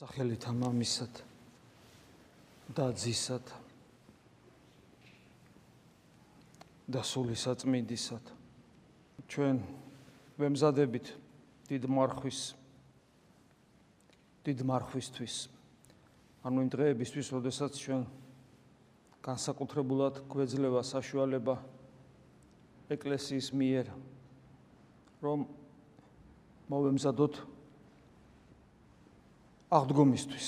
სახელითა მამისად და ძისად და სული საწმინდისად ჩვენ ვემზადებით დიდ მარხვის დიდ მარხვისთვის. ანუ იმ დღეებისთვის როდესაც ჩვენ განსაკუთრებულად გვეძლევა საშუალება ეკლესიის მიერ რომ მოვემზადოთ აღდგომისთვის.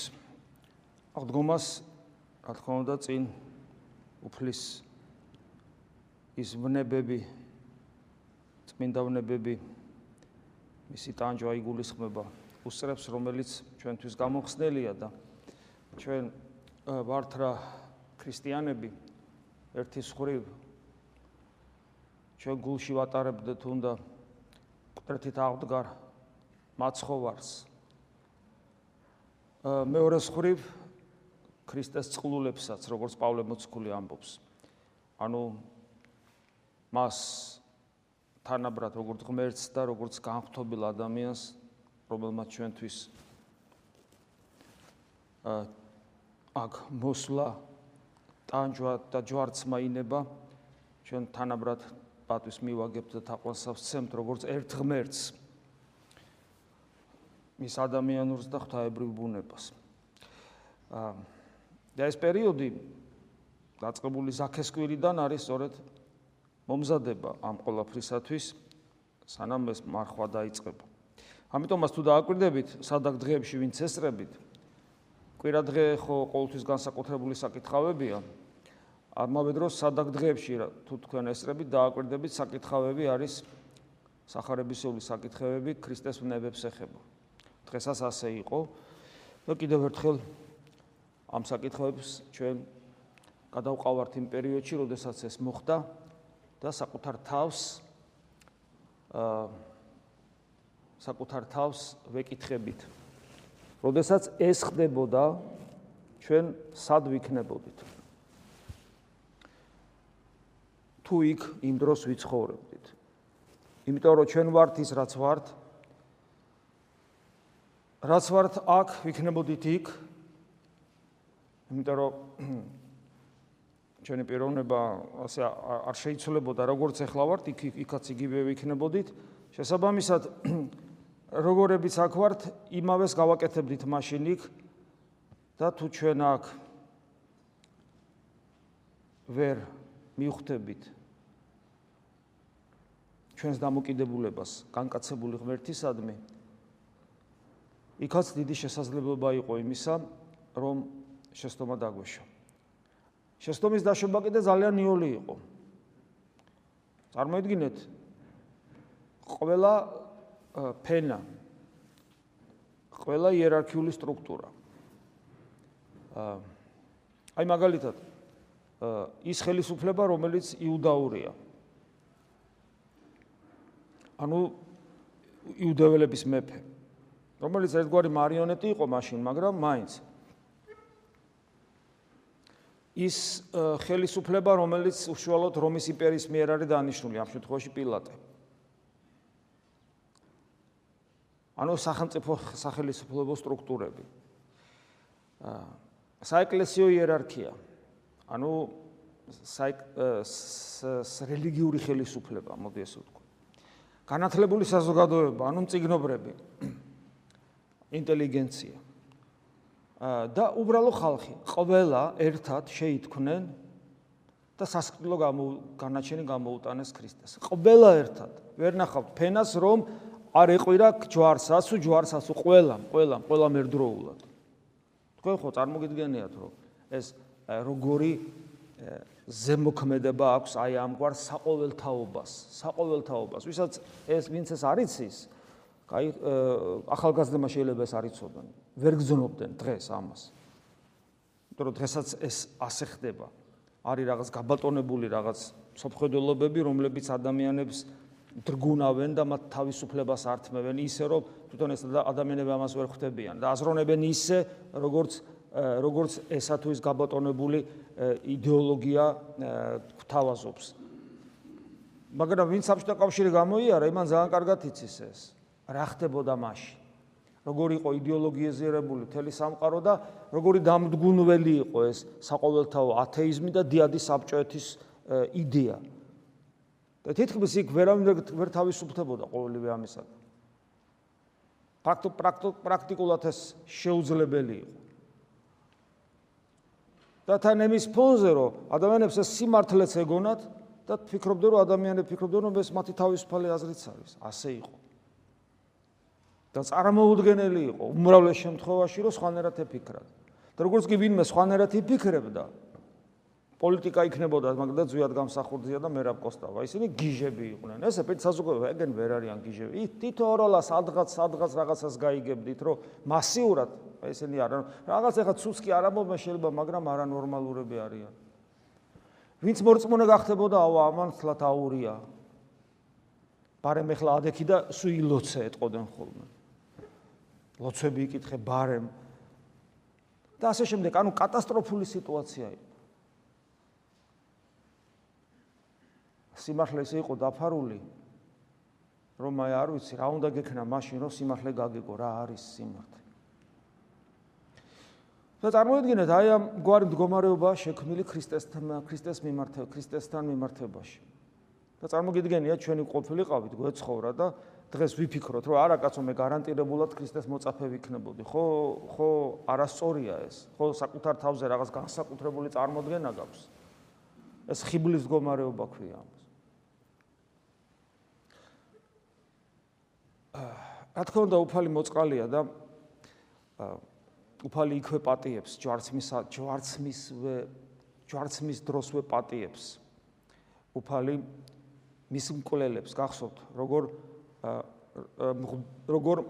აღდგომას რა თქმა უნდა წინ უფლის ის ვნებები წმინდა ვნებები მისი ტანჯვა იგულისხმება უსწრებს რომელიც ჩვენთვის გამოხსნელია და ჩვენ ვართ რა ქრისტიანები ერთის ხრივ ჩვენ გულში ვატარებდეთ უნდა კვეთით აღდგარ მაცხოვარს მეორე ხრივ ქრისტეს წყლულებსაც, როგორც პავლე მოციქული ამბობს. ანუ მას თანაბრად როგორც ღმერთს და როგორც განხთობილ ადამიანს, რომელმაც ჩვენთვის აქ მოსლა ტანჯვა და ჯვარცმა ინება, ჩვენ თანაბრად პატვის მივაგებთ და თაყვანსავს ცემთ როგორც ერთ ღმერთს. მის ადამიანურს და ღვთაებრივ ბუნებას. და ეს პერიოდი დაწყებული ზაქეს კვირიდან არის სწორედ მომზადება ამ ყოლაფრისათვის, სანამ ეს მარხვა დაიწყება. ამიტომაც თუ დააკვირდებით, სადაგ დღეებში ვინც ესწრებით, კვირა დღე ხო ყოველთვის განსაკუთრებული საკითხავებია. ამავე დროს სადაგ დღეებში თუ თქვენ ესწრებით, დააკვირდებით, საკითხავები არის სახარებისეული საკითხები ქრისტეს ვნებებს ეხება. დღესაც ასე იყო. და კიდევ ერთხელ ამ საკითხებს ჩვენ გადავყავართ იმ პერიოდში, როდესაც ეს მოხდა და საკუთარ თავს აა საკუთარ თავს ვეკითხებით. როდესაც ეს ხდებოდა, ჩვენ სად ვიქნებოდით? თუ იქ იმ დროს ვიცხოვრებდით. იმიტომ რომ ჩვენ ვართ ის რაც ვართ, რაც ვართ აქ, ვიქნებოდით იქ. იმიტომ რომ ჩვენი პიროვნება ასე არ შეიცვლებოდა, როგორც ახლა ვართ, იქ იქაც იგივე ვიქნებოდით. შესაბამისად, როგორებიც აქ ვართ, იმავეს გავაკეთებდით მაშინ იქ და თუ ჩვენ აქ ვერ მიხვდებით ჩვენს დამოკიდებულებას განკაცებული ღმერთისადმი, იქაც დიდი შესაძლებლობა იყო იმისა, რომ შეცდომა დაგვეშო. შეცდომის დაშვება კიდე ძალიან ნიოლი იყო. წარმოიდგინეთ, ყველა ფენა, ყველა იერარქიული სტრუქტურა. აი მაგალითად, ის ხელისუფლება, რომელიც იუდაურია. ანუ იუდეველების მეფე. რომელიც ერთგვარი მარიონეტი იყო მაშინ, მაგრამ მაინც ის ხელისუფლება, რომელიც უშუალოდ რომის იმპერიის მიერ არის დანიშნული, ამ შემთხვევაში პილატე. ანუ სახელმწიფო სახელმწიფო სტრუქტურები. აა საეკლესიო იერარქია. ანუ რელიგიური ხელისუფლება, მოდი ასე ვთქვა. განათლებული საზოგადოება, ანუ მწიგნობრები. ინტელიგენცია და უბრალო ხალხი ყველა ერთად შეითქმნენ და სასკრდილო განაჩენი გამოუტანეს ქრისტეს. ყველა ერთად ვერ ნახავთ ფენას რომ არ ეყვირა ჯვარს, ასუ ჯვარს, ასუ ყველა, ყველა, ყველა მერდროულად. თქვენ ხო წარმოგიდგენიათ რომ ეს როგორი ზემოქმედება აქვს აი ამგვარ საყოველთაობას, საყოველთაობას, ვისაც ეს ვინც ეს არიცის, აი ახალგაზრდა შეიძლება ეს არ იცოდნენ. ვერ გძნობდნენ დღეს ამას. იმიტომ რომ დღესაც ეს ასე ხდება. არის რაღაც გაბატონებული რაღაც სოფხედელობები, რომლებიც ადამიანებს დრგუნავენ და მათ თავისუფლებას ართმევენ ისე, რომ თვითონ ეს ადამიანები ამას ვერ ხვდებიან და აზროვნებენ ისე, როგორც როგორც ესა თუ ის გაბატონებული იდეოლოგია გვთავაზობს. მაგრამ ვინც საბჭოთა კავშირი გამოიარა, იმან ძალიან კარგად იცის ეს. რა ხდებოდა მაშინ? როგორი იყო იდეოლოგიეზირებული მთელი სამყარო და როგორი დამდგუნველი იყო ეს საყოველთაო ათეიზმი და დიადი საბჭოეთის იდეა. და თითქმის იქ ვერავინ ვერ თავისუფლდებოდა ყოველივე ამისა. პრაქტიკულად ეს შეუძლებელი იყო. და თან ემის ფონზე რომ ადამიანებს ეს სიმართლეც ეგონათ და ფიქრობდნენ რომ ადამიანები ფიქრობდნენ რომ ეს მათი თავისუფალი აზრიც არის. ასე იყო. და წარმოუდგენელი იყო უმრავლეს შემთხვევაში რომ სხვანაირად ეფიქრათ. და როგორც კი ვინმე სხვანაირად იფიქრებდა პოლიტიკა იქნებოდა მაგდა ძვიად გამსახურდია და მერაბ კოსტავა. ისინი გიჟები იყვნენ. ესე პეთ საზოგადოება ეგენ ვერ არიან გიჟები. ი თითო როლა სადღაც სადღაც რაღაცას გაიგებდით, რომ მასიურად ესენი არა რაღაც ეხა ცუცკი არ ამბობენ შეიძლება, მაგრამ არანორმალურები არიან. ვინც მორწმუნე გახდებოდა, აუ ამან თლათ აურია. ბარემ ეხლა ადექი და სუი ლოცე ეტყოდენ ხოლმე. ლოცვები იკითხე ბარემ. და ასე შემდეგ, ანუ კატასტროფული სიტუაცია იყო. სიმართლე ისე იყო დაფარული რომ აი არ ვიცი რა უნდა გექნა მაშინ რომ სიმართლე გაგეგო რა არის სიმართლე. და წარმოიდგინეთ აი ამ გვარი მდგომარეობა შექმნილი ქრისტესთან ქრისტეს მიმართება ქრისტესთან მიმართებაში. და წარმოგიდგენია ჩვენი ყოფილიყავით გვეცხოვრა და დღეს ვიფიქროთ რომ არა კაცო მე გარანტირებულად ქრისტეს მოწაფე ვიქნებოდი. ხო ხო არასწორია ეს. ხო საკუთარ თავზე რაღაც განსაკუთრებული წარმოდგენა გაქვს. ეს ხიბლის მდგომარეობა ქვია ამას. რა თქმა უნდა უფალი მოწყალია და უფალი იქვე პატიებს ჯვარცმის ჯვარცმის ჯვარცმის დროსვე პატიებს. უფალი მის მკვლელებს გახსოვთ როგორ როგორ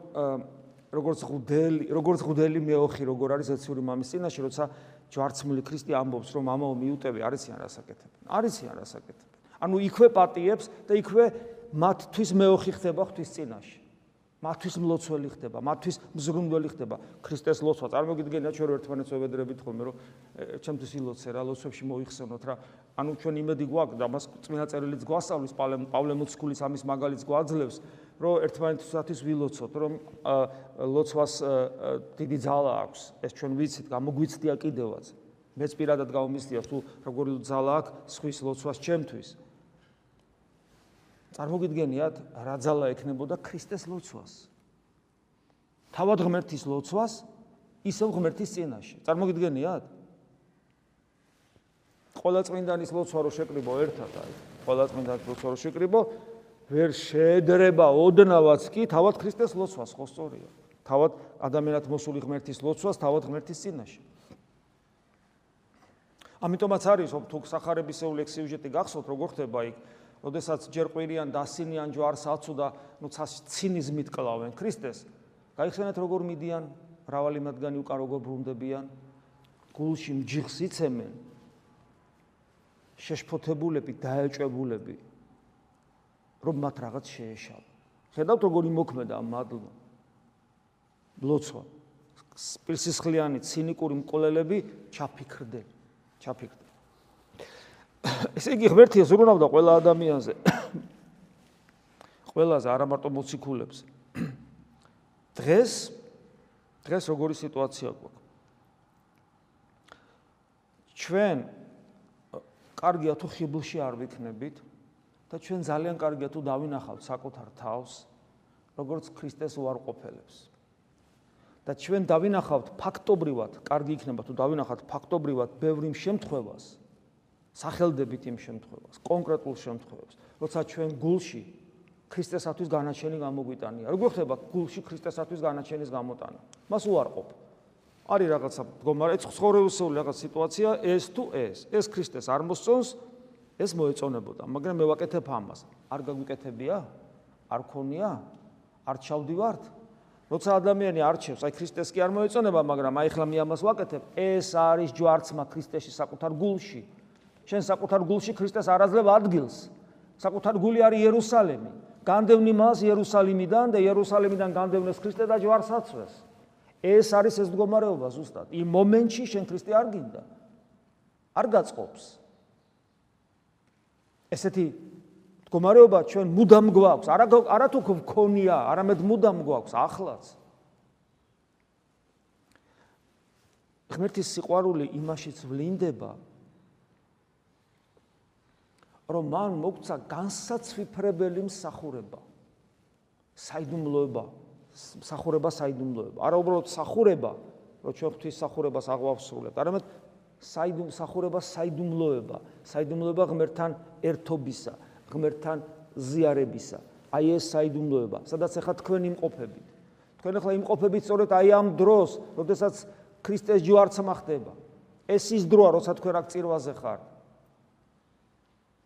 როგორც ღუდელი როგორც ღუდელი მეოხი როგორ არის ეცური მამის წინაშე როცა ჯვარცმული ქრისტე ამბობს რომ მამაო მიუტევი არიციან რასაკეთებენ არიციან რასაკეთებენ ანუ იქვე პატიებს და იქვე მათთვის მეოხი ხდება ღვთის წინაშე მათთვის მლოცველი ხდება, მათთვის მზრუნველი ხდება ქრისტეს ლოცვა. წარმოგიდგენია ჩვენ ერთმანეთს ვებედრებით ხოლმე, რომ ჩემთვის ილოცე რა, ლოცვებში მოიხსენოთ რა. ანუ ჩვენ იმედი გვაქვს და მას წმინდა წერილიც გვასწავლის პავლე მოციქულის ამის მაგალითს გვაძლევს, რომ ერთმანეთთვისაც ვილოცოთ, რომ ლოცვას დიდი ძალა აქვს. ეს ჩვენ ვიცით, გამოგვიცდია კიდევაც. მეც პირადად გამომისდია თუ როგორი ძალა აქვს სხვის ლოცვას ჩემთვის. წარმოგიდგენიათ რა ძალა ექნებოდა ქრისტეს ლოცვას. თავად ღმერთის ლოცვას ისევ ღმერთის წინაშე. წარმოგიდგენიათ? ყველა წმინდანის ლოცვა რო შეკრიბო ერთად აი ყველა წმინდანის ლოცვა რო შეკრიბო ვერ შეედრება ოდნავაც კი თავად ქრისტეს ლოცვას ხო სწორია? თავად ადამიანად მოსული ღმერთის ლოცვას თავად ღმერთის წინაშე. ამიტომაც არის თუ სახარებისეული ექსიუჟეტი გახსოვთ როგორ ხდება იქ როდესაც ჯერ ყვირიან დასინიან ჯვარს აცუდა, ნუ ცინიზმით კლავენ ქრისტეს. გაიხსენეთ როგორ მიდიან მრავალი მათგანი უკან როგორ ბრუნდებიან, გულში მჯიხს იცემენ. შეშფოთებულები, დაეჭებულები, რომ მათ რაღაც შეეშალ. ხედავთ როგორი მოქმედა ამ მადლმა. ბლოცვა. სპირსისხლიანი ცინიკური მკვლელები ჩაფიქრდნენ. ჩაფიქრდნენ. ესე იგი ღმერთი ზრუნავდა ყველა ადამიანზე. ყველაზე არა მარტო მოციქულებს. დღეს დღეს როგორი სიტუაცია გვაქვს? ჩვენ კარგია თუ ხიბლში არ ვიქნებით და ჩვენ ძალიან კარგია თუ დავინახავთ საკუთარ თავს როგორც ქრისტეს უარყოფელებს. და ჩვენ დავინახავთ ფაქტობრივად, კარგი იქნება თუ დავინახავთ ფაქტობრივად ბევრი შემთხვევას, სახელდებით იმ შემთხვევას, კონკრეტულ შემთხვევას, როცა ჩვენ გულში ქრისტესათვის განაჩენი გამოგვიტანია. როგორ ხდება გულში ქრისტესათვის განაჩენის გამოტანა? მას უარყოფ. არის რაღაცა მდგომარე, ცხოვრებისეული რაღაც სიტუაცია, ეს თუ ეს, ეს ქრისტეს არ მოსწონს, ეს მოეწონებოდა, მაგრამ მე ვაკეთებ ამას. არ გაგვიკეთებია? არ ქონია? არ ჩავდივართ? როცა ადამიანი არჩევს, აი ქრისტეს კი არ მოეწონება, მაგრამ აი ხლა მე ამას ვაკეთებ, ეს არის ჯვარცმა ქრისტეში საკუთარ გულში. შენ საკუთარ გულში ქრისტეს არაძლევ ადგილს. საკუთარ გული არის იერუსალიმი. განდევნი მას იერუსალიმიდან და იერუსალიმიდან განდევნეს ქრისტე და ჯვარსაცვეს. ეს არის ეს მდგომარეობა ზუსტად. იმ მომენტში შენ ქრისტე არ გინდა. არ გაწყობს. ესეთი მდგომარეობა ჩვენ მუდამ გვაქვს. არა არა თუ გქონია, არამედ მუდამ გვაქვს ახლაც. ღმერთის სიყვარული იმაშიც ვლინდება რომ მან მოგცა განსაცვიფრებელი მსახურება. საიდუმლოება მსახურება საიდუმლოება. არა უბრალოდ მსახურება რომ ჩვენ ღვთის მსახურებას აღვავსრულებთ არამედ საიდუმ მსახურება საიდუმლოება. საიდუმლოება ღმერთთან ერთობისა ღმერთთან ზიარებისა. აი ეს საიდუმლოება. სადაც ახლა თქვენ იმყოფებით. თქვენ ახლა იმყოფებით სწორედ აი ამ დროს როდესაც ქრისტეს ჯვარცმა ხდება. ეს ის დროა როცა თქვენ აქ წირვაზე ხართ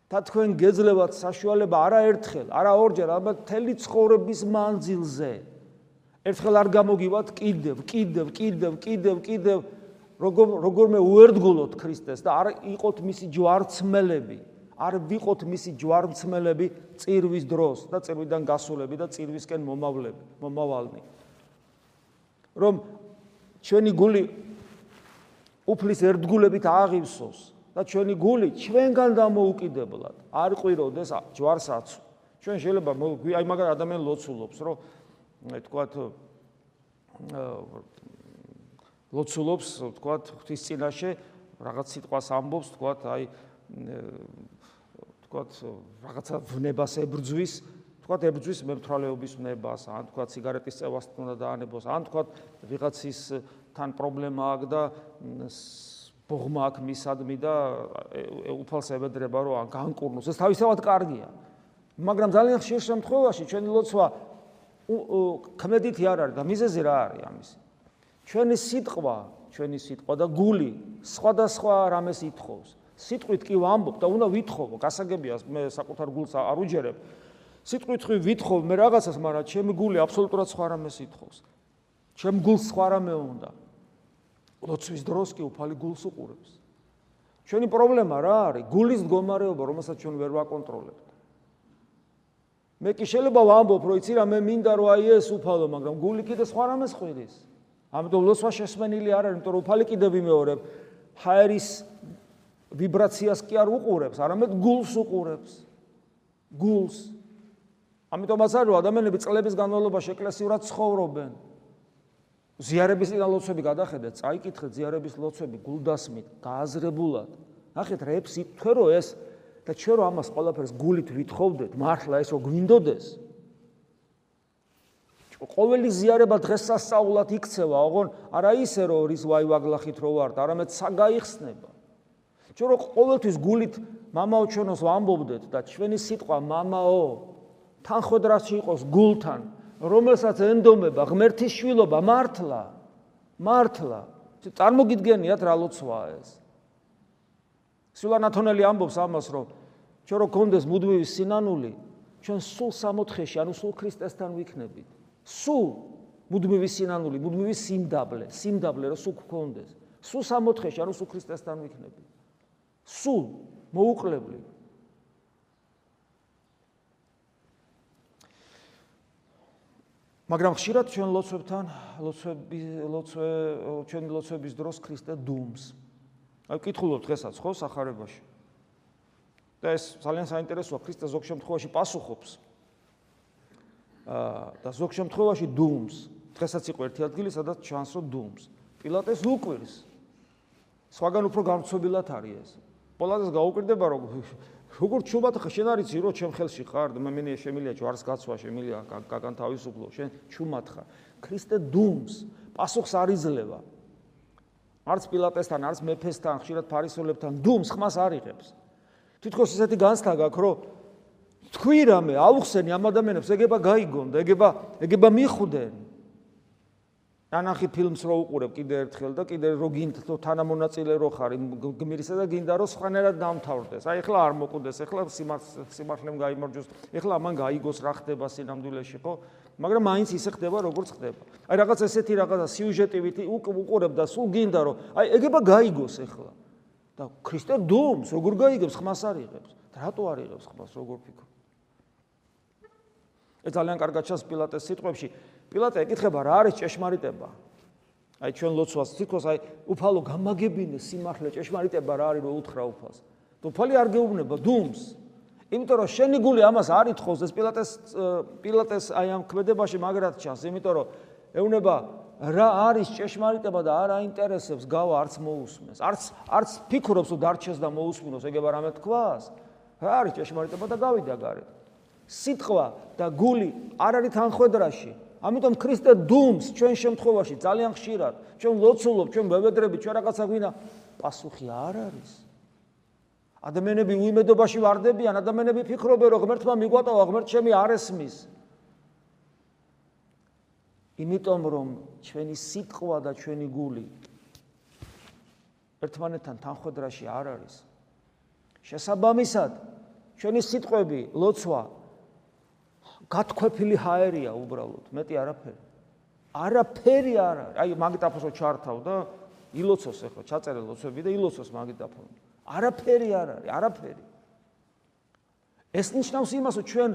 და თქვენ გეძლებათ საშუალება არა ერთხელ, არა ორჯერ, ალბათ თელი ცხოვრების მანძილზე. ერთხელ არ გამოგივათ კიდევ, კიდევ, კიდევ, კიდევ, კიდევ როგორ როგორმე უერთგულოთ ქრისტეს და არ იყოთ მისი ჯვარცმელები, არ ვიყოთ მისი ჯვარცმელები წირვის დროს და წირვიდან გასულები და წირვისკენ მომავლები, მომავალნი. რომ ჩვენი გული უფლის ერთგულებით აღივსოს და ჩვენი გული ჩვენგან დამოუკიდებლად არ ყვიროდეს ჯვარსაც ჩვენ შეიძლება აი მაგარ ადამიან ლოცულობს რომ თქვათ ლოცულობს თქვათ ღვთის წინაშე რაღაც სიტყვას ამბობს თქვათ აი თქვათ რაღაცა ვნებას ებრძვის თქვათ ებრძვის მემთრალეობის ვნებას ან თქვათ სიგარეტის წევას უნდა დაანებოს ან თქვათ ვიღაცის თან პრობლემა აქვს და ბოღმა აქ მისადმი და უფალს ებედრება რომ განკურნოს. ეს თავისთავად კარგია. მაგრამ ძალიან ხშირ შემთხვევაში ჩვენი ლოცვა ქმედითი არ არის და მიზეზი რა არის ამის? ჩვენი სიტყვა ჩვენი სიტყვა და გული სხვადასხვა რამეს ითხოვს. სიტყვით კი ვამბობ და უნდა ვითხოვო გასაგებია მე საკუთარ გულს არ უჯერებ. სიტყვით ხი ვითხოვ მე რაღაცას მაგრამ ჩემი გული აბსოლუტურად სხვა რამეს ითხოვს. ჩემ გულს სხვა რამე უნდა ლოცვის დროს კი უფალი გულს უყურებს. ჩვენი პრობლემა რა არის? გულის მდგომარეობა, რომელსაც ჩვენ ვერ ვაკონტროლებთ. მე კი შეიძლება ვამბობ, რომ იცი რა, მე მინდა რომ აი ეს უფალო, მაგრამ გული კიდე სხვა რამეს ხვირის. ამიტომ ლოცვა შესმენილი არ არის, იმიტომ რომ უფალი კიდე ვიმეორებ, ჰაერის ვიბრაციას კი არ უყურებს, არამედ გულს უყურებს. გულს. ამიტომაც არის რომ ადამიანები წლების განმავლობაში ეკლესიურად ცხოვრობენ. ზიარების ლოცვები გადახედეთ, წაიკითხეთ ზიარების ლოცვები გულდასმით, გააზრებულად. ნახეთ რეპს თქვენ რო ეს და ჩვენ რო ამას ყველაფერს გულით ვითხოვდეთ, მართლა ეს რო გვინდოდეს. ყოველი ზიარება დღესასწაულად იქცევა, ოღონ არა ისე რომ რის ვაი ვაგლახით რო ვართ, არამედ საგაიხსნება. ჩვენ რო ყოველთვის გულით მამაო ჩვენოს ვამბობდეთ და ჩვენი სიტყვა მამაო თან ხოდრაში იყოს გულთან, რომელსაც ენდომება ღმერთის შვილობა მართლა მართლა. წარმოგიდგენიათ რა ლოცვაა ეს. სულანათონელი ამბობს ამას რომ ჩვენ რო გქონდეს მუდმივი სინანული ჩვენ სულ სამოთხეში ანუ სულ ქრისტესთან ვიქნებით. სულ მუდმივი სინანული მუდმივი სიმდაბლე სიმდაბლე რო სულ გქონდეს. სულ სამოთხეში ანუ სულ ქრისტესთან ვიქნებით. სულ მოუკლებლი მაგრამ ხშირად ჩვენ ლოცვებთან ლოცვები ლოცვე ჩვენი ლოცვების დროს ქრისტე დუმს. აი ვკითხულობ დღესაც ხო სახარებაში. და ეს ძალიან საინტერესოა ქრისტე ზოგ შემთხვევაში პასუხობს. აა და ზოგ შემთხვევაში დუმს. დღესაც იყო ერთი ადგილი, სადაც ჩანს რომ დუმს. პილატეს უკვირს. სხვაგან უფრო გამწობილად არის ეს. პოლატეს გაუკვირდება რომ როგორ ჩუბათ შენ არიცი რომ ჩემ ხელში ხარ? და მე მე შემილია ჯვარს გაცვა შემილია კაკან თავისუფლო შენ ჩუმათ ხარ. ქრისტე დუმს პასუხს არ იძლევა. არც პილატესთან არც მეფესთან ხშირად ფარისოლებთან დუმს ხმას არ იღებს. თითქოს ესეთი განცდა გაქვს რომ თქვი რამე აუხსენი ამ ადამიანებს ეგება გაიგონ და ეგება ეგება მიხვდენ ანახი ფილმს რო უყურებ კიდე ერთხელ და კიდე რო გინდ თანამონაწილე რო ხარ გმირისა და გინდა რომ სხვანაირად დამთავრდეს. აი ეხლა არ მოკვდეს, ეხლა სიმართლემ გაიმარჯოს, ეხლა ამან გაიგოს რა ხდება სინამდვილეში, ხო? მაგრამ მაინც ისე ხდება, როგორც ხდება. აი რაღაც ესეთი რაღაცა სიუჟეტივით უყურებ და სულ გინდა რომ აი ეგება გაიგოს ეხლა. და ქრისტე დუმს, როგორ გაიგებს ხმას არ იღებს? რატო არ იღებს ხმას, როგორ ფიქრობ? ეს ძალიან კარგად ჩანს პილატეს სიტყვებში. პილატე ეკითხება რა არის ჭეშმარიტება? აი ჩვენ ლოცვას თითქოს აი უფალო გამაგებინე სიმართლე ჭეშმარიტება რა არის რომ უთხრა უფალს. და უფალი არ გეუბნება დუმს. იმიტომ რომ შენი გული ამას არ ითხოვს ეს პილატეს პილატეს აი ამ ქმედებაში მაგრად ჩანს, იმიტომ რომ ეუნება რა არის ჭეშმარიტება და არ აინტერესებს გავა არც მოусმინოს, არც არც ფიქრობს რომ დარჩეს და მოусმინოს, ეგება რამე თქვას. რა არის ჭეშმარიტება და გავიდა გარეთ. სიტყვა და გული არ არის თანხვედრაში. ამიტომ ქრისტე დუმს ჩვენ შემთხვევაში ძალიან ხშირად ჩვენ ლოცულობ, ჩვენ მევედრებით, ჩვენ რაღაცა გვინა პასუხი არ არის. ადამიანები უიმედობაში واردებიან, ადამიანები ფიქრობენ, რომ ღმერთმა მიგვატოვა, ღმერთ შემი არ ესმის. იმიტომ რომ ჩვენი სიტყვა და ჩვენი გული ერთმანეთთან თანხვედრაში არ არის. შესაბამისად, ჩვენი სიტყვები, ლოცვა გათქვეფილი ჰაერია უბრალოდ, მეტი არაფერი. არაფერი არ არის. აი მაგიტაფონს ჩართავ და ილოცოს ახლა, ჩაწერე ლოცვები და ილოცოს მაგიტაფონი. არაფერი არ არის, არაფერი. ეს ნიშნავს იმას, რომ ჩვენ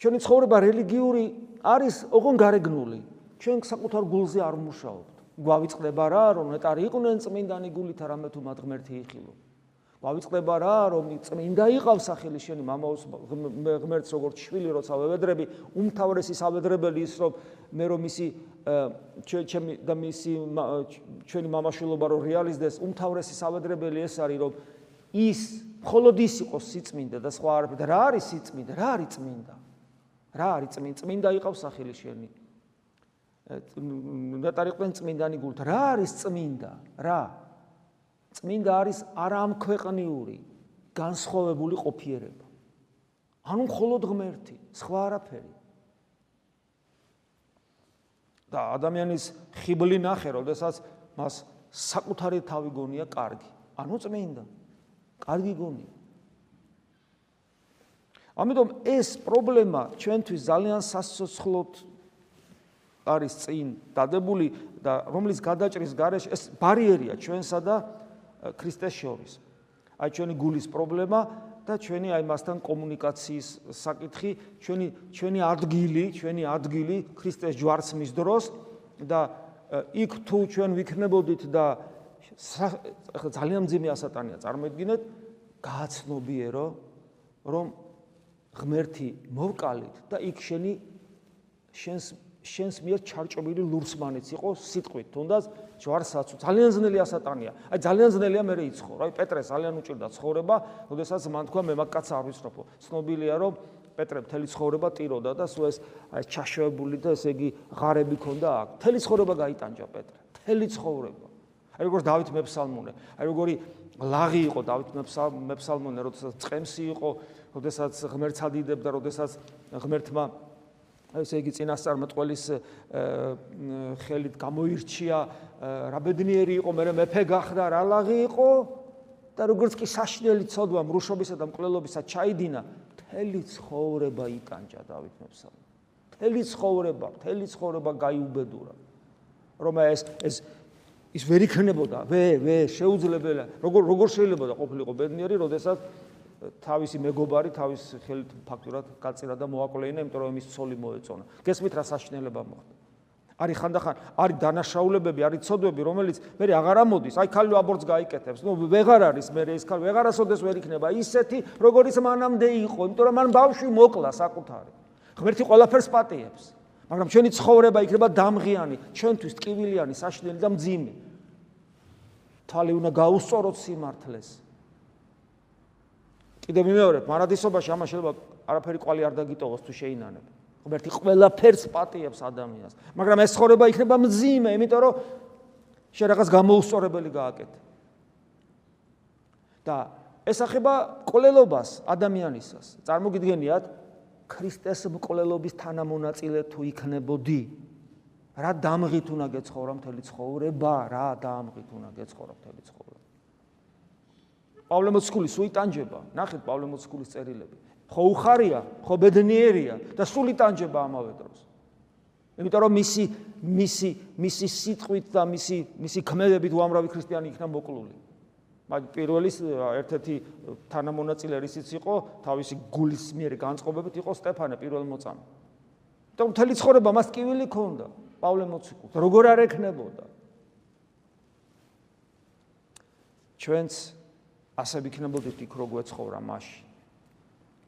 ჩვენი ცხოვრება რელიგიური არის ოღონ გარეგნული. ჩვენ საკუთარ გულზე არ მუშაობთ. გვავიწყდება რა, რომ ნეტარი იყვნენ წმინდანი გულით არამე თუ მათ ღმერთი იხილო. გვავიწყდება რა, რომ წმინდა იყავს სახელი შენი მამაოს ღმერთს როგორც შვილი როცა ვევედრები, უმთავრესი სავედრებელი ის რომ მე რომ მისი ჩემი და მისი ჩვენი მამაშვილობა რომ რეალიზდეს, უმთავრესი სავედრებელი ეს არის რომ ის მხოლოდ ის იყოს სიწმინდა და სხვა არაფერი და რა არის სიწმინდა? რა არის წმინდა? რა არის წმინდა? წმინდა იყავს სახელი შენი. ნეტარიყვენ წმინდანი გულთ. რა არის წმინდა? რა? წმინდა არის არამქვეყნიური, განსხვავებული ყოფიერება. ანუ მხოლოდ ღმერთი, სხვა არაფერი. და ადამიანის ხიბლი ნახე, როდესაც მას საკუთარი თავი გონია კარგი. ანუ წმინდა. კარგი გონია. ამიტომ ეს პრობლემა ჩვენთვის ძალიან სასოცხლოდ არის წინ დადებული და რომლის გადაჭრის გარეშე ეს ბარიერია ჩვენსა და ქრისტეს შორის. აი ჩვენი გულის პრობლემა და ჩვენი აი მასთან კომუნიკაციის საკითხი, ჩვენი ჩვენი ადგილი, ჩვენი ადგილი ქრისტეს ჯვარცმის დროს და იქ თუ ჩვენ ვიქნებოდით და ძალიან ძიმე ასატანია წარმოიდგინეთ, გააცნობიერო რომ ღმერთი მოვკალით და იქ შენი შენს შენს მიერ ჩარჭობილი ლურსმანიც იყო სიტყვით. თუნდაც ჯვარსაც ძალიან ძნელი ასატანია აი ძალიან ძნელია მე რეიცხო აი პეტრე ძალიან უჭირდა ცხოვრება. ოდესაც მან თქვა მე მაგკაც არ ვიცნობო ცნობილია რომ პეტრე მთელი ცხოვრება ტიროდა და სულ ეს აი ჩაშოებული და ესე იგი ღარები ქონდა აქ. მთელი ცხოვრება გაიტანჯა პეტრე. მთელი ცხოვრება. აი როგორ დავით მეფსალმონე აი როგორი ლაღი იყო დავით მეფსალმონე როდესაც წემსი იყო როდესაც ღმერთს ადიდებდა როდესაც ღმერთმა ესე იგი წინასწარმეტყველის ხელით გამოირჩია რა ბედნიერი იყო მე მეფე გახდა რა ლაღი იყო და როგორც კი საშნელი ცოდვა მრუშობისა და მკვლელობისა ჩაიდინა მთელი ცხოვრება იტანჯა დავით მეფსალმ მთელი ცხოვრება მთელი ცხოვრება გაიუბედურა. რომ ეს ეს ის ვერ იქნებოდა ვე ვე შეუძლებელია როგორ როგორ შეიძლება და ყოფილიყო ბედნიერი როდესაც თავისი მეგობარი თავის ხელით ფაქტურად გაწირა და მოაკვლეინა, იმიტომ რომ ის ცოლი მოეწონა. გესმით რა საშნელება მოხდა? არის ხანდახან, არის დანაშაულებები, არის ცოდვები, რომელიც მე აღარ ამოდის. აი ქალი აბორტს გაიკეთებს. ნუ ვეღარ არის მე ეს ქალი, ვეღარასოდეს ვერ იქნება ისეთი, როგორიც მანამდე იყო, იმიტომ რომ მან ბავშვი მოკლა საკუთარი. ღმერთი ყველაფერს პატიებს. მაგრამ ჩვენი ცხოვრება იქნება დამღიანი, ჩვენთვის ტკივილიანი, საშნელი და მძიმე. თალი უნდა გაუსწოროთ სიმართლეს. კიდე მიმეორებ, მარადისობაში ამას შეიძლება არაფერი ყვალი არ დაგიტოვოს თუ შეინანებ. ღმერთი ყველაფერს პატიებს ადამიანს, მაგრამ ეს ხორება იქნება მძიმე, იმიტომ რომ შე რაღაც გამოუსწორებელი გააკეთე. და ესახება ყოლელობას ადამიანისას. წარმოგიდგენიათ ქრისტეს მყოლელობის თანამონაწილე თუ იქნებოდი, რა დამღით უნდა გეცხოვრა მთელი ცხოვრება, რა დამღით უნდა გეცხოვრა მთელი ცხოვრება. პავლე მოციქული სულ იტანჯება. ნახეთ პავლე მოციქულის წერილები. ხო უხარია, ხო ბედნიერია და სულ იტანჯება ამავე დროს. იმიტომ რომ მისი მისი მისი სიტყვით და მისი მისი ქმედებით უამრავი ქრისტიანი იქნა მოკლული. მაგ პირველის ერთ-ერთი თანამონაწილე რისიც იყო თავისი გულის მიერ განწყობებით იყო სტეფანე პირველ მოწამე. და მთელი ცხოვრება მას კივილი ქონდა პავლე მოციქულს. როგორ არ ექნებოდა? ჩვენც ასე ვიქნებოდით იქ რო გვეცხოვრა მასში.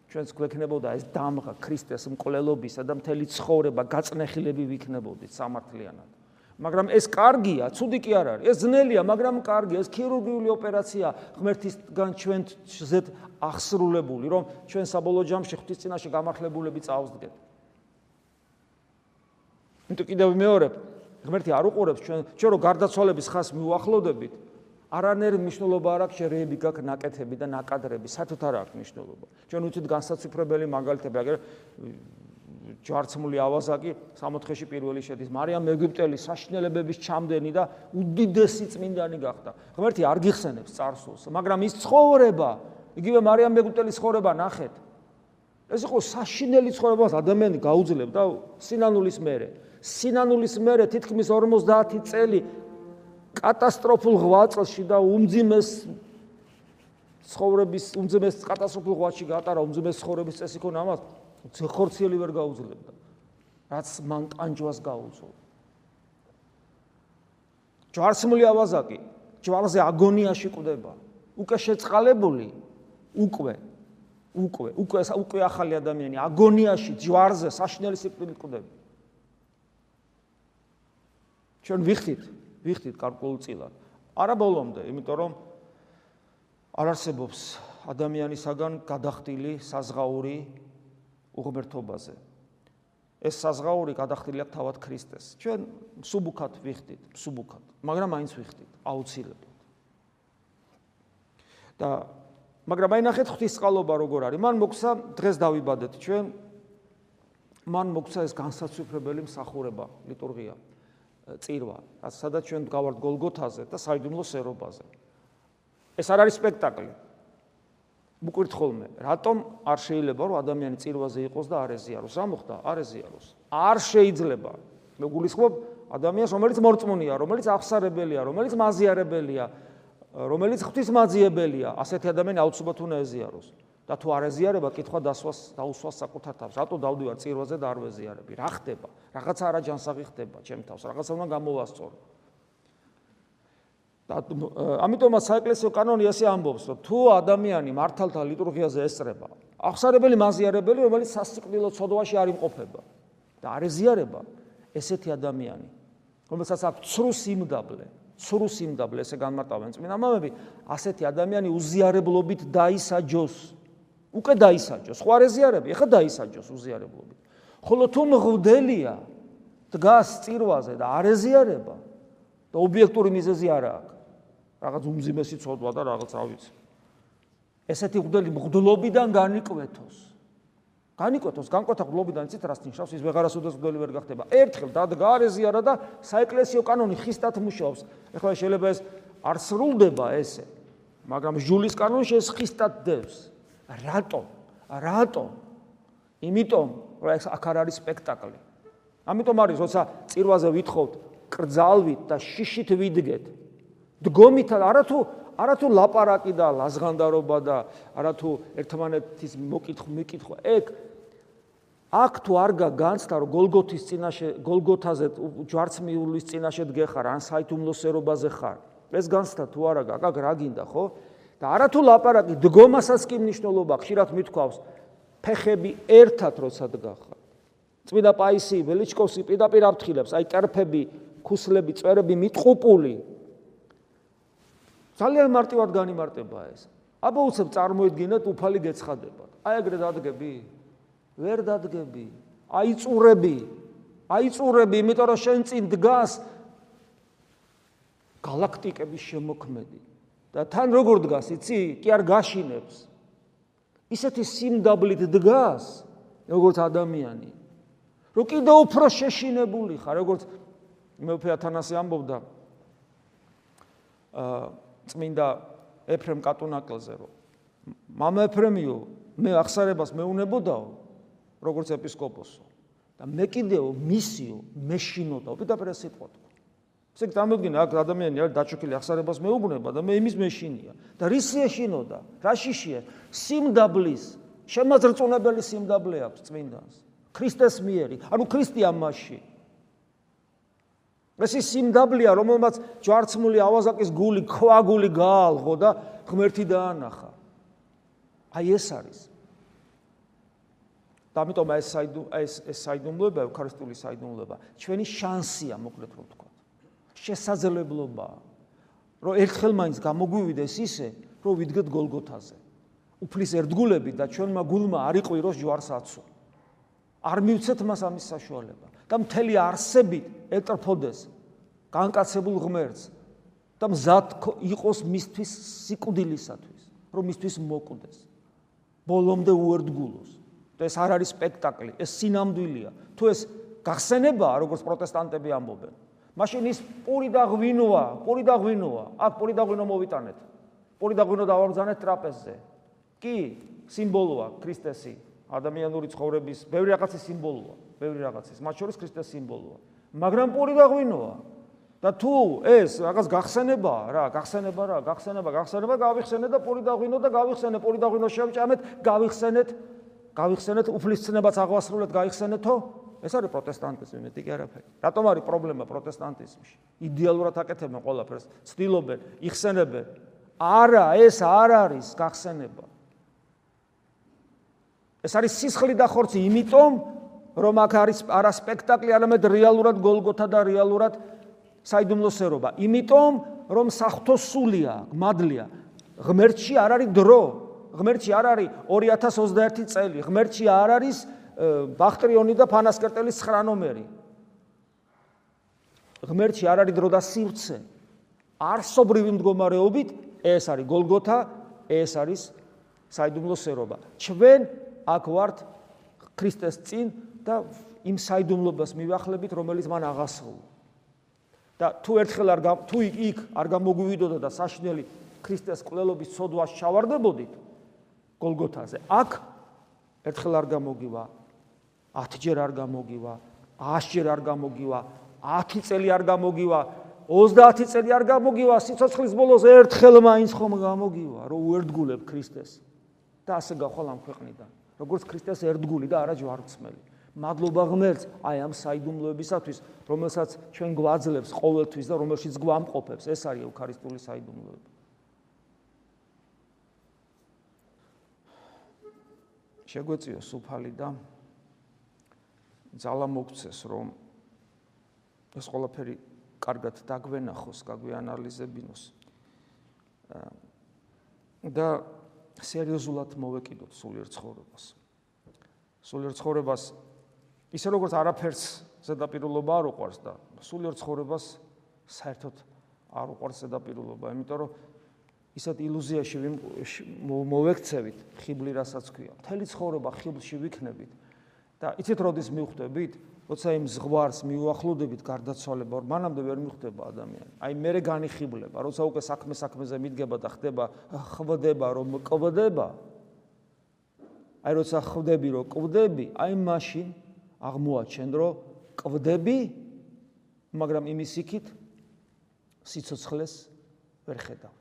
ჩვენს გვექნებოდა ეს დამღა ქრისტეს მკვლელობისა და მთელი ცხოვრება გაწნეხილები ვიქნებოდით სამართლიანად. მაგრამ ეს კარგია, ცუდი კი არ არის. ეს ძნელია, მაგრამ კარგია. ეს ქირურგიული ოპერაცია ღმერთისგან ჩვენზეთ აღსრულებული, რომ ჩვენ საბოლოო ჯამში ღვთის წინაშე გამართლებულები წავსდგეთ. იმიტომ კიდევ მეორე ღმერთი არ უყურებს ჩვენ ჩვენ რო გარდაცვალების ხას მიუახლოვდებით, არანაირი მნიშვნელობა არ აქვს შერეები გაქვს ნაკეთები და ნაკადრები, სათუთ არ აქვს მნიშვნელობა. ჩვენ უცით განსაცვიფრებელი მაგალითები, აგერ ჯვარცმული ავაზაკი 64-ში პირველი შედის მარიამ ეგვიპტელი საშნელებების ჩამდენი და უდიდესი წმინდანი გახდა. ღმერთი არ გიხსენებს царსულს, მაგრამ ის ცხოვრება, იგივე მარიამ ეგვიპტელის ცხოვრება ნახეთ. ეს იყო საშინელი ცხოვრებას ადამიანი გაუძლებდა სინანულის მერე. სინანულის მერე თითქმის 50 წელი კატასტროფულ ღვაწლში და უმძიმეს ცხოვრების უმძიმეს კატასტროფულ ღვაწლში გაატარა უმძიმეს ცხოვრების წესი ქონა ამას ხორციელი ვერ გაუძლებდა რაც მან ტანჯვას გაუწო ჯვარცმული ავაზაკი ჯვარზე აგონიაში ყვდება უკვე შეწყალებული უკვე უკვე უკვე უკვე ახალი ადამიანი აგონიაში ჯვარზე საშნელი სიკვდილით ყვდება ჩვენ ვიხდით ვიხდით კარკულწილად არა ბოლომდე იმიტომ რომ არ არსებობს ადამიანისაგან გადახდილი საზღაური უღმერთობაზე. ეს საზღაური გადახდილია თავად ქრისტეს. ჩვენ სუბუქად ვიხდით, სუბუქად, მაგრამ აინც ვიხდით, აუცილებლად. და მაგრამ აი ნახეთ ღვთისწყალობა როგორ არის. მან მოგცა დღეს დავიბადეთ ჩვენ. მან მოგცა ეს განსაცვიფრებელი მსახურება, ლიტურგია, წირვა, სადაც ჩვენ გავართ გოლგოთაზე და საიდუმლო სერობაზე. ეს არ არის სპექტაკლი. მკვირთ ხოლმე, რატომ არ შეიძლება რომ ადამიანი წირვაზე იყოს და არ ეზიაროს? რა მოხდა? არ ეზიაროს. არ შეიძლება. მე გულისხმობ ადამიანს, რომელიც მორწმუნეა, რომელიც აღსარებელია, რომელიც მაზიარებელია, რომელიც ღვთისმაძიებელია, ასეთი ადამიანი აუცილებლად უნდა ეზიაროს. და თუ არ ეზიარება, კითხვა დასვას დაუსვას საკუთარ თავს. რატო დავდივარ წირვაზე და არ ვეზიარები? რა ხდება? რაღაცა არაჯანსაღი ხდება ჩემ თავს. რაღაცა უნდა გამოვასწორო. და ამიტომაც საეკლესიო კანონი ასე ამბობს, რომ თუ ადამიანი მართალთა ლიტურგიაზე ესწრება, აღსარებელი მაზიარებელი, რომელიც სასიკვდილო ცოდვაში არ იმყოფება და არ ეზიარება ესეთი ადამიანი, რომელსაც აქვს ცრუ სიმდაბლე, ცრუ სიმდაბლე, ესე განმარტავენ წმინდა მამები, ასეთი ადამიანი უზიარებლობით დაისაჯოს. უკვე დაისაჯოს, სხვა ეზიარები, ეხა დაისაჯოს უზიარებლობით. ხოლო თუ მღვდელია დგას წირვაზე და არ ეზიარება და ობიექტური მიზეზი არ აქვს რაღაც უმძიმესი ცოდვა და რაღაც რა ვიცი. ესეთი მღვდელი მღვდლობიდან განიკვეთოს. განიკვეთოს, განკვეთა მღვდლობიდან ცით რას ნიშნავს, ის ვეღარასოდეს მღვდელი ვერ გახდება. ერთხელ დადგა არეზიარა და საეკლესიო კანონი ხისტად მუშაობს. ეხლა შეიძლება ეს არ სრულდება ესე, მაგრამ ჟულის კანონი ეს ხისტად დევს. რატო? რატო? იმიტომ, რომ ეს აქ არ არის სპექტაკლი. ამიტომ არის, როცა წირვაზე ვითხოვთ, კრძალვით და შიშით ვიდგეთ, დგომით არათუ არათუ ლაპარაკი და ლაზღანდარობა და არათუ ერთმანეთის მოკითხ მეკითხვა ეგ აქ თუ არ გაგანცდა რომ გოლგოთის წინაშე გოლგოთაზე ჯვარცმიულის წინაშე დგეხარ ან საითუმლოსერობაზე ხარ ეს განცდა თუ არა გაგ რა გინდა ხო და არათუ ლაპარაკი დგომასაც კი მნიშვნელობა ხშირად მithქვავს ფეხები ერთად როცა დგახარ წმინდა პაისი ველიჩკოვსკი პირდაპირ აფრთხილებს აი ტერფები ქუსლები წვერები მიტყუპული ძალიან მარტივად განიმარტება ეს. აბა უცებ წარმოიდგინეთ უფალი გეცხადებათ. აი ეგრე დადგები? ვერ დადგები. აი წურები. აი წურები, იმიტომ რომ შენ წინ დგას galaktikების შემოქმედი. და თან როგორ დგას, იცი? კი არ გაშინებს. ისეთი სიმდაბლით დგას, როგორც ადამიანი. რო კიდე უფრო შეშინებული ხარ, როგორც მეფე ათანასე ამბობდა. აა წმინდა ეფრემ კატუნაკელზე რომ მამა ეფრემიო მე ახსარებას მეუნებოდაო როგორც ეპისკოპოსო და მე კიდეო მისიო მეშინოდა ოპიტაპერ ეს სიტყვა თქვა ესე გამოგინა აქ ადამიანი არის დაჩოქილი ახსარებას მეუბნება და მე იმის მეშინია და რის ეშინოდა რა შიშია სიმდაბლის შემაძრწუნებელი სიმდაბლე აქვს წმინდანს ქრისტეს მიერი ანუ ქრისტე ამაში ეს ის სიმდაბლეა, რომელმაც ჯვარცმული ავაზაკის გული, ქვაგული გაალღო და ღმერთი დაანახა. აი ეს არის. და ამიტომ ეს საიდუმ ეს ეს საიდუმლოება, ევქარისტიული საიდუმლოება, ჩვენი შანსია, მოკლედ რომ ვთქვა. შესაძლებლობაა რომ ერთხელ მაინც გამოგვივიდეს ისე რომ ვიდგეთ გოლგოთაზე. უფლის ერთგულები და ჩვენმა გულმა არ იყვიროს ჯვარსაცო არ მივცეთ მას ამის საშუალება და მთელი არსები ეტრფოდეს განკაცებულ ღმერთს და მზად იყოს მისთვის სიკვდილისათვის რომ მისთვის მოკვდეს. ბოლომდე უერთგულოს. და ეს არ არის სპექტაკლი ეს სინამდვილეა. თუ ეს გახსენებაა როგორც პროტესტანტები ამბობენ მაშინ ის პური და ღვინოა პური და ღვინოა. აქ პური და ღვინო მოვიტანეთ. პური და ღვინო დავამზანეთ ტრაპეზზე. კი სიმბოლოა ქრისტესი. ადამიანური ცხოვრების ბევრი რაღაცის სიმბოლოა ბევრი რაღაცის. მათ შორის ქრისტეს სიმბოლოა. მაგრამ პური და ღვინოა. და თუ ეს რაღაც გახსენებაა რა გახსენება რა გახსენება გახსენება გავიხსენე და პური და ღვინო და გავიხსენე პური და ღვინო შევჭამეთ გავიხსენეთ გავიხსენეთ უფლისწინებაც აღვასრულეთ გაიხსენეთო ეს არის პროტესტანტიზმი მეტი კი არაფერი. რატომ არის პრობლემა პროტესტანტიზმში? იდეალურად აკეთებენ ყველაფერს ცდილობენ იხსენებენ. არა ეს არ არის გახსენება. ეს არის სისხლი და ხორცი იმიტომ რომ აქ არის არა სპექტაკლი არამედ რეალურად გოლგოთა და რეალურად საიდუმლოსერობა იმიტომ რომ სახთო სულია მადლია. ღმერთში არ არის დრო. ღმერთში არ არის 2021 წელი. ღმერთში არ არის ბახტრიონი და ფანასკერტელის 9 ნომერი ღმერთში არ არის დრო და სივრცე. არსობრივი მდგომარეობით ეს არის გოლგოთა ეს არის საიდუმლოსერობა. ჩვენ აქ ვართ ქრისტეს წინ და იმ საიდუმლობას მივახლებით რომელიც მან აღასრულა. და თუ ერთხელ არ თუ იქ არ გამოგვივიდოდა და საშნელი ქრისტეს კვლელობის სოდვას ჩავარდებოდით გოლგოთაზე აქ ერთხელ არ გამოგივა 10 ჯერ არ გამოგივა 100 ჯერ არ გამოგივა 10 წელი არ გამოგივა 30 წელი არ გამოგივა სიცოცხლის ბოლოს ერთხელ მაინც ხომ გამოგივა რომ უერთგულებ ქრისტეს. და ასე გახვალ ამ ქვეყნიდან როგორც ქრისტეს ერთგული და არა ჯვარცმელი მადლობა ღმერთს აი ამ საიდუმლოებისათვის რომელსაც ჩვენ გვაძლევს ყოველთვის და რომელშიც გვამყოფებს. ეს არის ევქარისტიული საიდუმლოება. შეგვეციო სუფალი და ძალა მოგცეს რომ ეს ყველაფერი კარგად დაგვენახოს, გაგვიანალიზებინოს. და სერიოზულად მოვეკიდოთ სულიერ ცხოვრებას. სულიერ ცხოვრებას ისე როგორც არაფერს ზედაპირულობა არ უყვარს და სულიერ ცხოვრებას საერთოდ არ უყვარს ზედაპირულობა, იმიტომ რომ ისეთ ილუზიაში მოვექცევით ხიბლი რასაც ქვია. მთელი ცხოვრება ხიბლში ვიქნებით და იცით როდის მივხვდებით? როცა იმ ზღვარს მიუახლოვდებით გარდაცვალება, მანამდე ვერ მიხვდება ადამიანი. აი მერე განიხიბლება, როცა უკვე საქმე საქმეზე მიდგება და ხდება ხვდება რომ კვდება. აი როცა ხვდები რომ კვდები, აი მაშინ აღმოაჩენ რომ კვდები, მაგრამ იმის იქით სიცოცხლეს ვერ ხედავ.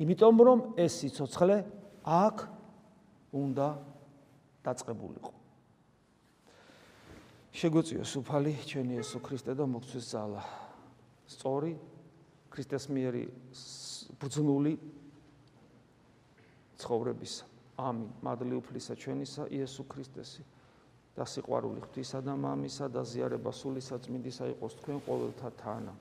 იმიტომ რომ ეს სიცოცხლე აქ უნდა დაწყებულიყო. შეგვიწიო სუფალი ჩვენი ესო ქრისტე და მოგცვის ძალა. სწორი ქრისტეს მიერი ბრძნული ცხოვრების. ამინ. მადლი უფლისა ჩვენისა იესო ქრისტესი და სიყვარული ღვთისა და მამისა და ზიარება სული საწმინდისა იყოს თქვენ ყოველთა თანა.